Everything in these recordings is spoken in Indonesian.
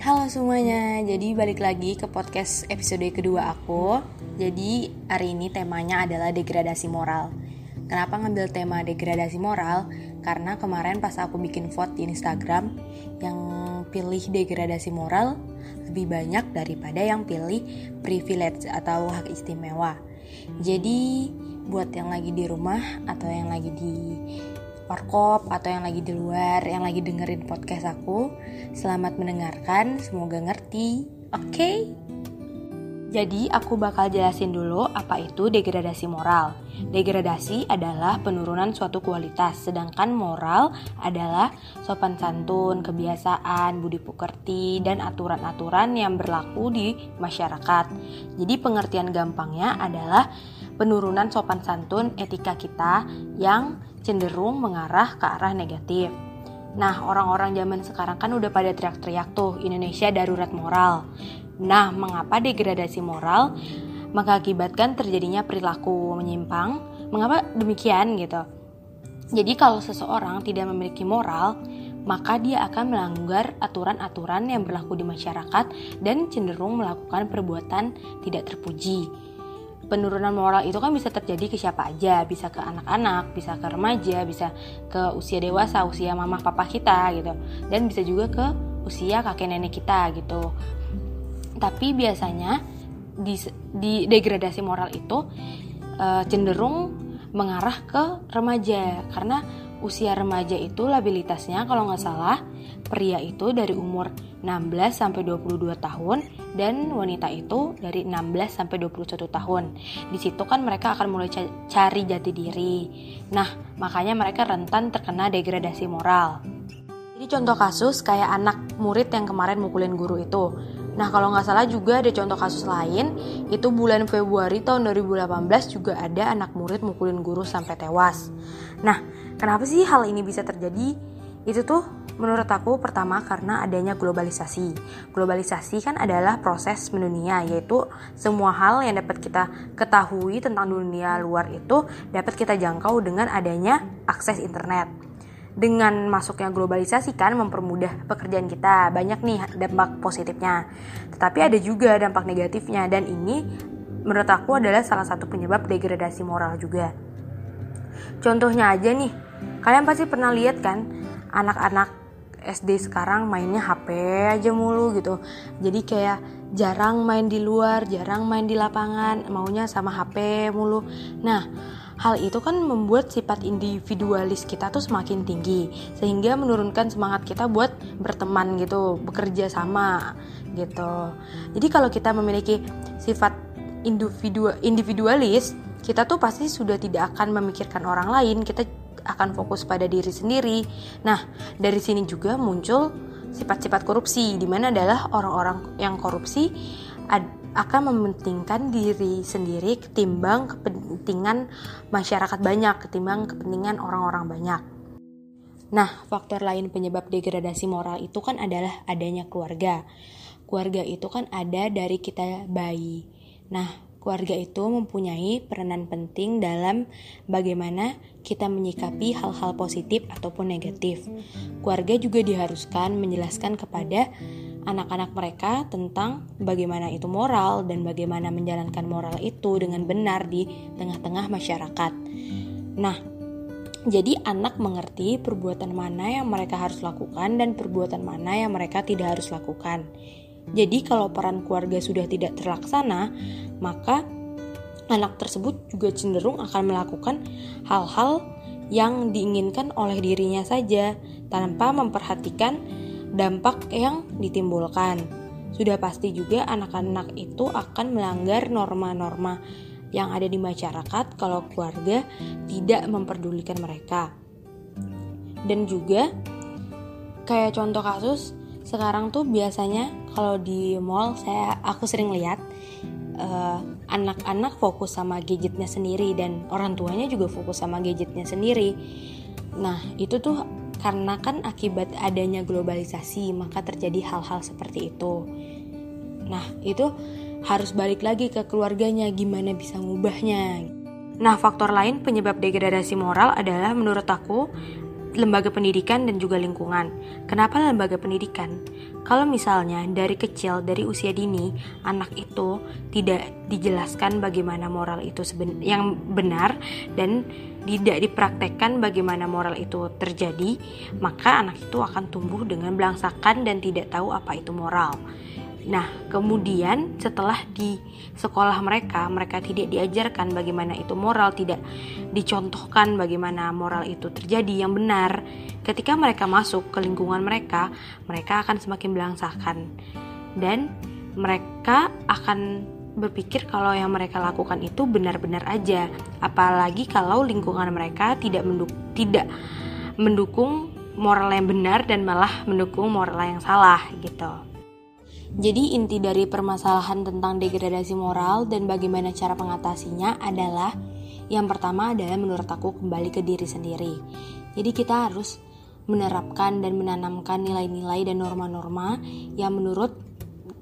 Halo semuanya, jadi balik lagi ke podcast episode kedua aku. Jadi hari ini temanya adalah degradasi moral. Kenapa ngambil tema degradasi moral? Karena kemarin pas aku bikin vote di Instagram, yang pilih degradasi moral lebih banyak daripada yang pilih privilege atau hak istimewa. Jadi buat yang lagi di rumah atau yang lagi di warkop atau yang lagi di luar yang lagi dengerin podcast aku selamat mendengarkan semoga ngerti oke okay? Jadi aku bakal jelasin dulu apa itu degradasi moral. Degradasi adalah penurunan suatu kualitas, sedangkan moral adalah sopan santun, kebiasaan, budi pekerti, dan aturan-aturan yang berlaku di masyarakat. Jadi pengertian gampangnya adalah penurunan sopan santun etika kita yang cenderung mengarah ke arah negatif. Nah, orang-orang zaman sekarang kan udah pada teriak-teriak tuh, Indonesia darurat moral. Nah, mengapa degradasi moral mengakibatkan terjadinya perilaku menyimpang? Mengapa demikian gitu? Jadi kalau seseorang tidak memiliki moral, maka dia akan melanggar aturan-aturan yang berlaku di masyarakat dan cenderung melakukan perbuatan tidak terpuji penurunan moral itu kan bisa terjadi ke siapa aja, bisa ke anak-anak, bisa ke remaja, bisa ke usia dewasa, usia mama papa kita gitu. Dan bisa juga ke usia kakek nenek kita gitu. Tapi biasanya di, di degradasi moral itu uh, cenderung mengarah ke remaja karena usia remaja itu labilitasnya kalau nggak salah pria itu dari umur 16 sampai 22 tahun dan wanita itu dari 16 sampai 21 tahun. Di situ kan mereka akan mulai cari jati diri. Nah, makanya mereka rentan terkena degradasi moral. Jadi contoh kasus kayak anak murid yang kemarin mukulin guru itu. Nah kalau nggak salah juga ada contoh kasus lain Itu bulan Februari tahun 2018 juga ada anak murid mukulin guru sampai tewas Nah kenapa sih hal ini bisa terjadi? Itu tuh Menurut aku pertama karena adanya globalisasi. Globalisasi kan adalah proses mendunia yaitu semua hal yang dapat kita ketahui tentang dunia luar itu dapat kita jangkau dengan adanya akses internet. Dengan masuknya globalisasi kan mempermudah pekerjaan kita. Banyak nih dampak positifnya. Tetapi ada juga dampak negatifnya dan ini menurut aku adalah salah satu penyebab degradasi moral juga. Contohnya aja nih, kalian pasti pernah lihat kan anak-anak SD sekarang mainnya HP aja mulu gitu jadi kayak jarang main di luar jarang main di lapangan maunya sama HP mulu nah Hal itu kan membuat sifat individualis kita tuh semakin tinggi sehingga menurunkan semangat kita buat berteman gitu, bekerja sama gitu. Jadi kalau kita memiliki sifat individu individualis, kita tuh pasti sudah tidak akan memikirkan orang lain, kita akan fokus pada diri sendiri. Nah, dari sini juga muncul sifat-sifat korupsi, di mana adalah orang-orang yang korupsi akan mementingkan diri sendiri ketimbang kepentingan masyarakat banyak, ketimbang kepentingan orang-orang banyak. Nah, faktor lain penyebab degradasi moral itu kan adalah adanya keluarga. Keluarga itu kan ada dari kita bayi. Nah, keluarga itu mempunyai peranan penting dalam bagaimana kita menyikapi hal-hal positif ataupun negatif. Keluarga juga diharuskan menjelaskan kepada anak-anak mereka tentang bagaimana itu moral dan bagaimana menjalankan moral itu dengan benar di tengah-tengah masyarakat. Nah, jadi anak mengerti perbuatan mana yang mereka harus lakukan dan perbuatan mana yang mereka tidak harus lakukan. Jadi kalau peran keluarga sudah tidak terlaksana, maka anak tersebut juga cenderung akan melakukan hal-hal yang diinginkan oleh dirinya saja tanpa memperhatikan dampak yang ditimbulkan. Sudah pasti juga anak-anak itu akan melanggar norma-norma yang ada di masyarakat kalau keluarga tidak memperdulikan mereka. Dan juga kayak contoh kasus sekarang tuh biasanya kalau di mall saya aku sering lihat eh, anak-anak fokus sama gadgetnya sendiri dan orang tuanya juga fokus sama gadgetnya sendiri. Nah, itu tuh karena kan akibat adanya globalisasi maka terjadi hal-hal seperti itu. Nah, itu harus balik lagi ke keluarganya gimana bisa ngubahnya. Nah, faktor lain penyebab degradasi moral adalah menurut aku lembaga pendidikan dan juga lingkungan. Kenapa lembaga pendidikan? Kalau misalnya dari kecil, dari usia dini, anak itu tidak dijelaskan bagaimana moral itu yang benar dan tidak dipraktekkan bagaimana moral itu terjadi, maka anak itu akan tumbuh dengan belangsakan dan tidak tahu apa itu moral. Nah, kemudian setelah di sekolah mereka, mereka tidak diajarkan bagaimana itu moral, tidak dicontohkan bagaimana moral itu terjadi yang benar. Ketika mereka masuk ke lingkungan mereka, mereka akan semakin belangsakan dan mereka akan berpikir kalau yang mereka lakukan itu benar-benar aja. Apalagi kalau lingkungan mereka tidak menduk tidak mendukung moral yang benar dan malah mendukung moral yang salah gitu. Jadi inti dari permasalahan tentang degradasi moral dan bagaimana cara mengatasinya adalah yang pertama adalah menurut aku kembali ke diri sendiri. Jadi kita harus menerapkan dan menanamkan nilai-nilai dan norma-norma yang menurut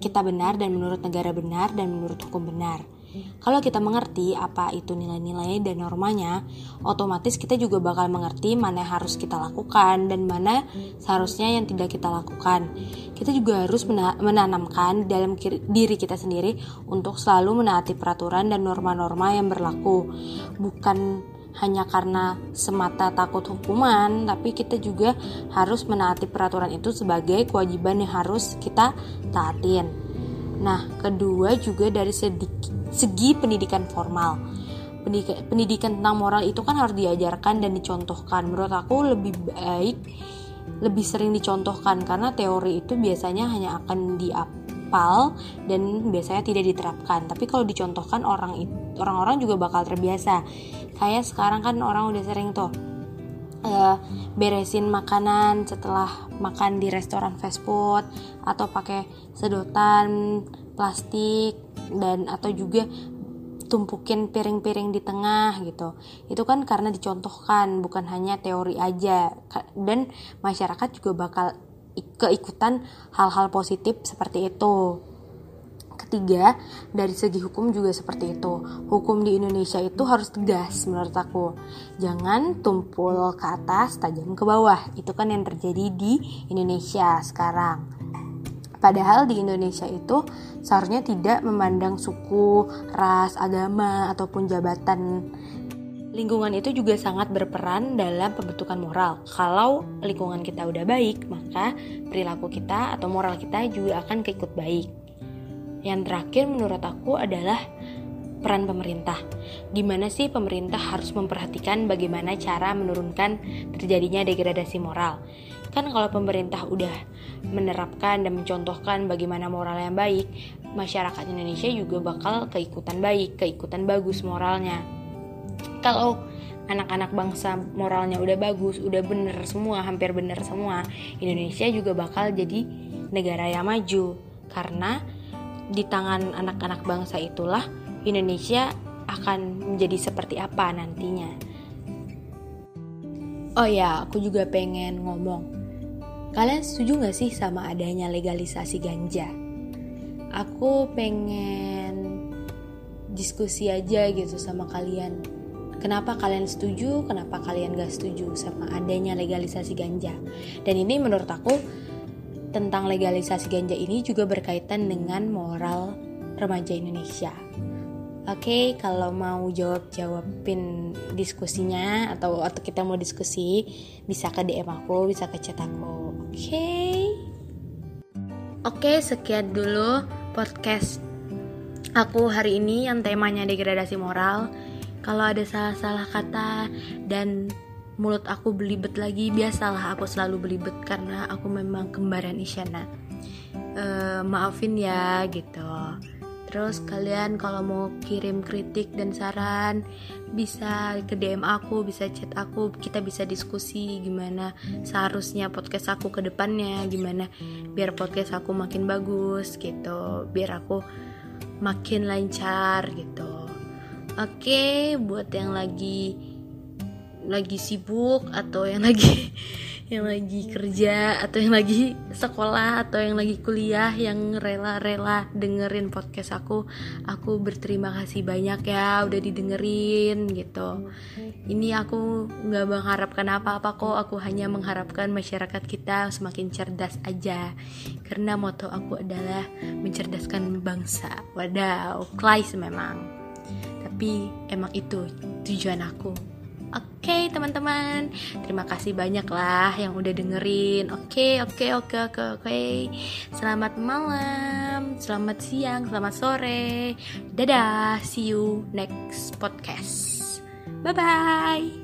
kita benar dan menurut negara benar dan menurut hukum benar. Kalau kita mengerti apa itu nilai-nilai dan normanya, otomatis kita juga bakal mengerti mana yang harus kita lakukan dan mana seharusnya yang tidak kita lakukan. Kita juga harus menanamkan dalam diri kita sendiri untuk selalu menaati peraturan dan norma-norma yang berlaku. Bukan hanya karena semata takut hukuman, tapi kita juga harus menaati peraturan itu sebagai kewajiban yang harus kita taatin. Nah, kedua juga dari segi pendidikan formal pendidikan tentang moral itu kan harus diajarkan dan dicontohkan menurut aku lebih baik lebih sering dicontohkan karena teori itu biasanya hanya akan diapal dan biasanya tidak diterapkan. Tapi kalau dicontohkan orang orang-orang juga bakal terbiasa. Kayak sekarang kan orang udah sering tuh uh, beresin makanan setelah makan di restoran fast food atau pakai sedotan plastik dan atau juga tumpukin piring-piring di tengah gitu. Itu kan karena dicontohkan, bukan hanya teori aja. Dan masyarakat juga bakal keikutan hal-hal positif seperti itu. Ketiga, dari segi hukum juga seperti itu. Hukum di Indonesia itu harus tegas menurut aku. Jangan tumpul ke atas, tajam ke bawah. Itu kan yang terjadi di Indonesia sekarang. Padahal di Indonesia itu seharusnya tidak memandang suku, ras, agama, ataupun jabatan. Lingkungan itu juga sangat berperan dalam pembentukan moral. Kalau lingkungan kita udah baik, maka perilaku kita atau moral kita juga akan keikut baik. Yang terakhir menurut aku adalah peran pemerintah. Gimana sih pemerintah harus memperhatikan bagaimana cara menurunkan terjadinya degradasi moral? Kan kalau pemerintah udah menerapkan dan mencontohkan bagaimana moral yang baik, masyarakat Indonesia juga bakal keikutan baik, keikutan bagus moralnya. Kalau anak-anak bangsa moralnya udah bagus, udah bener semua, hampir bener semua, Indonesia juga bakal jadi negara yang maju. Karena di tangan anak-anak bangsa itulah Indonesia akan menjadi seperti apa nantinya. Oh ya, aku juga pengen ngomong Kalian setuju gak sih sama adanya legalisasi ganja? Aku pengen diskusi aja gitu sama kalian. Kenapa kalian setuju, kenapa kalian gak setuju sama adanya legalisasi ganja? Dan ini menurut aku tentang legalisasi ganja ini juga berkaitan dengan moral remaja Indonesia. Oke, okay, kalau mau jawab-jawabin diskusinya atau atau kita mau diskusi, bisa ke DM aku, bisa ke chat aku. Oke. Oke, okay, sekian dulu podcast aku hari ini yang temanya degradasi moral. Kalau ada salah-salah kata dan mulut aku belibet lagi, biasalah aku selalu belibet karena aku memang kembaran Isyana. Uh, maafin ya gitu. Terus kalian kalau mau kirim kritik dan saran bisa ke DM aku, bisa chat aku, kita bisa diskusi gimana seharusnya podcast aku ke depannya, gimana biar podcast aku makin bagus gitu, biar aku makin lancar gitu. Oke, buat yang lagi lagi sibuk atau yang lagi yang lagi kerja atau yang lagi sekolah atau yang lagi kuliah yang rela-rela dengerin podcast aku aku berterima kasih banyak ya udah didengerin gitu. Ini aku nggak mengharapkan apa-apa kok aku hanya mengharapkan masyarakat kita semakin cerdas aja. Karena moto aku adalah mencerdaskan bangsa. Wadaw klise memang. Tapi emang itu tujuan aku Oke okay, teman-teman, terima kasih banyak lah yang udah dengerin. Oke oke oke oke oke. Selamat malam, selamat siang, selamat sore. Dadah, see you next podcast. Bye bye.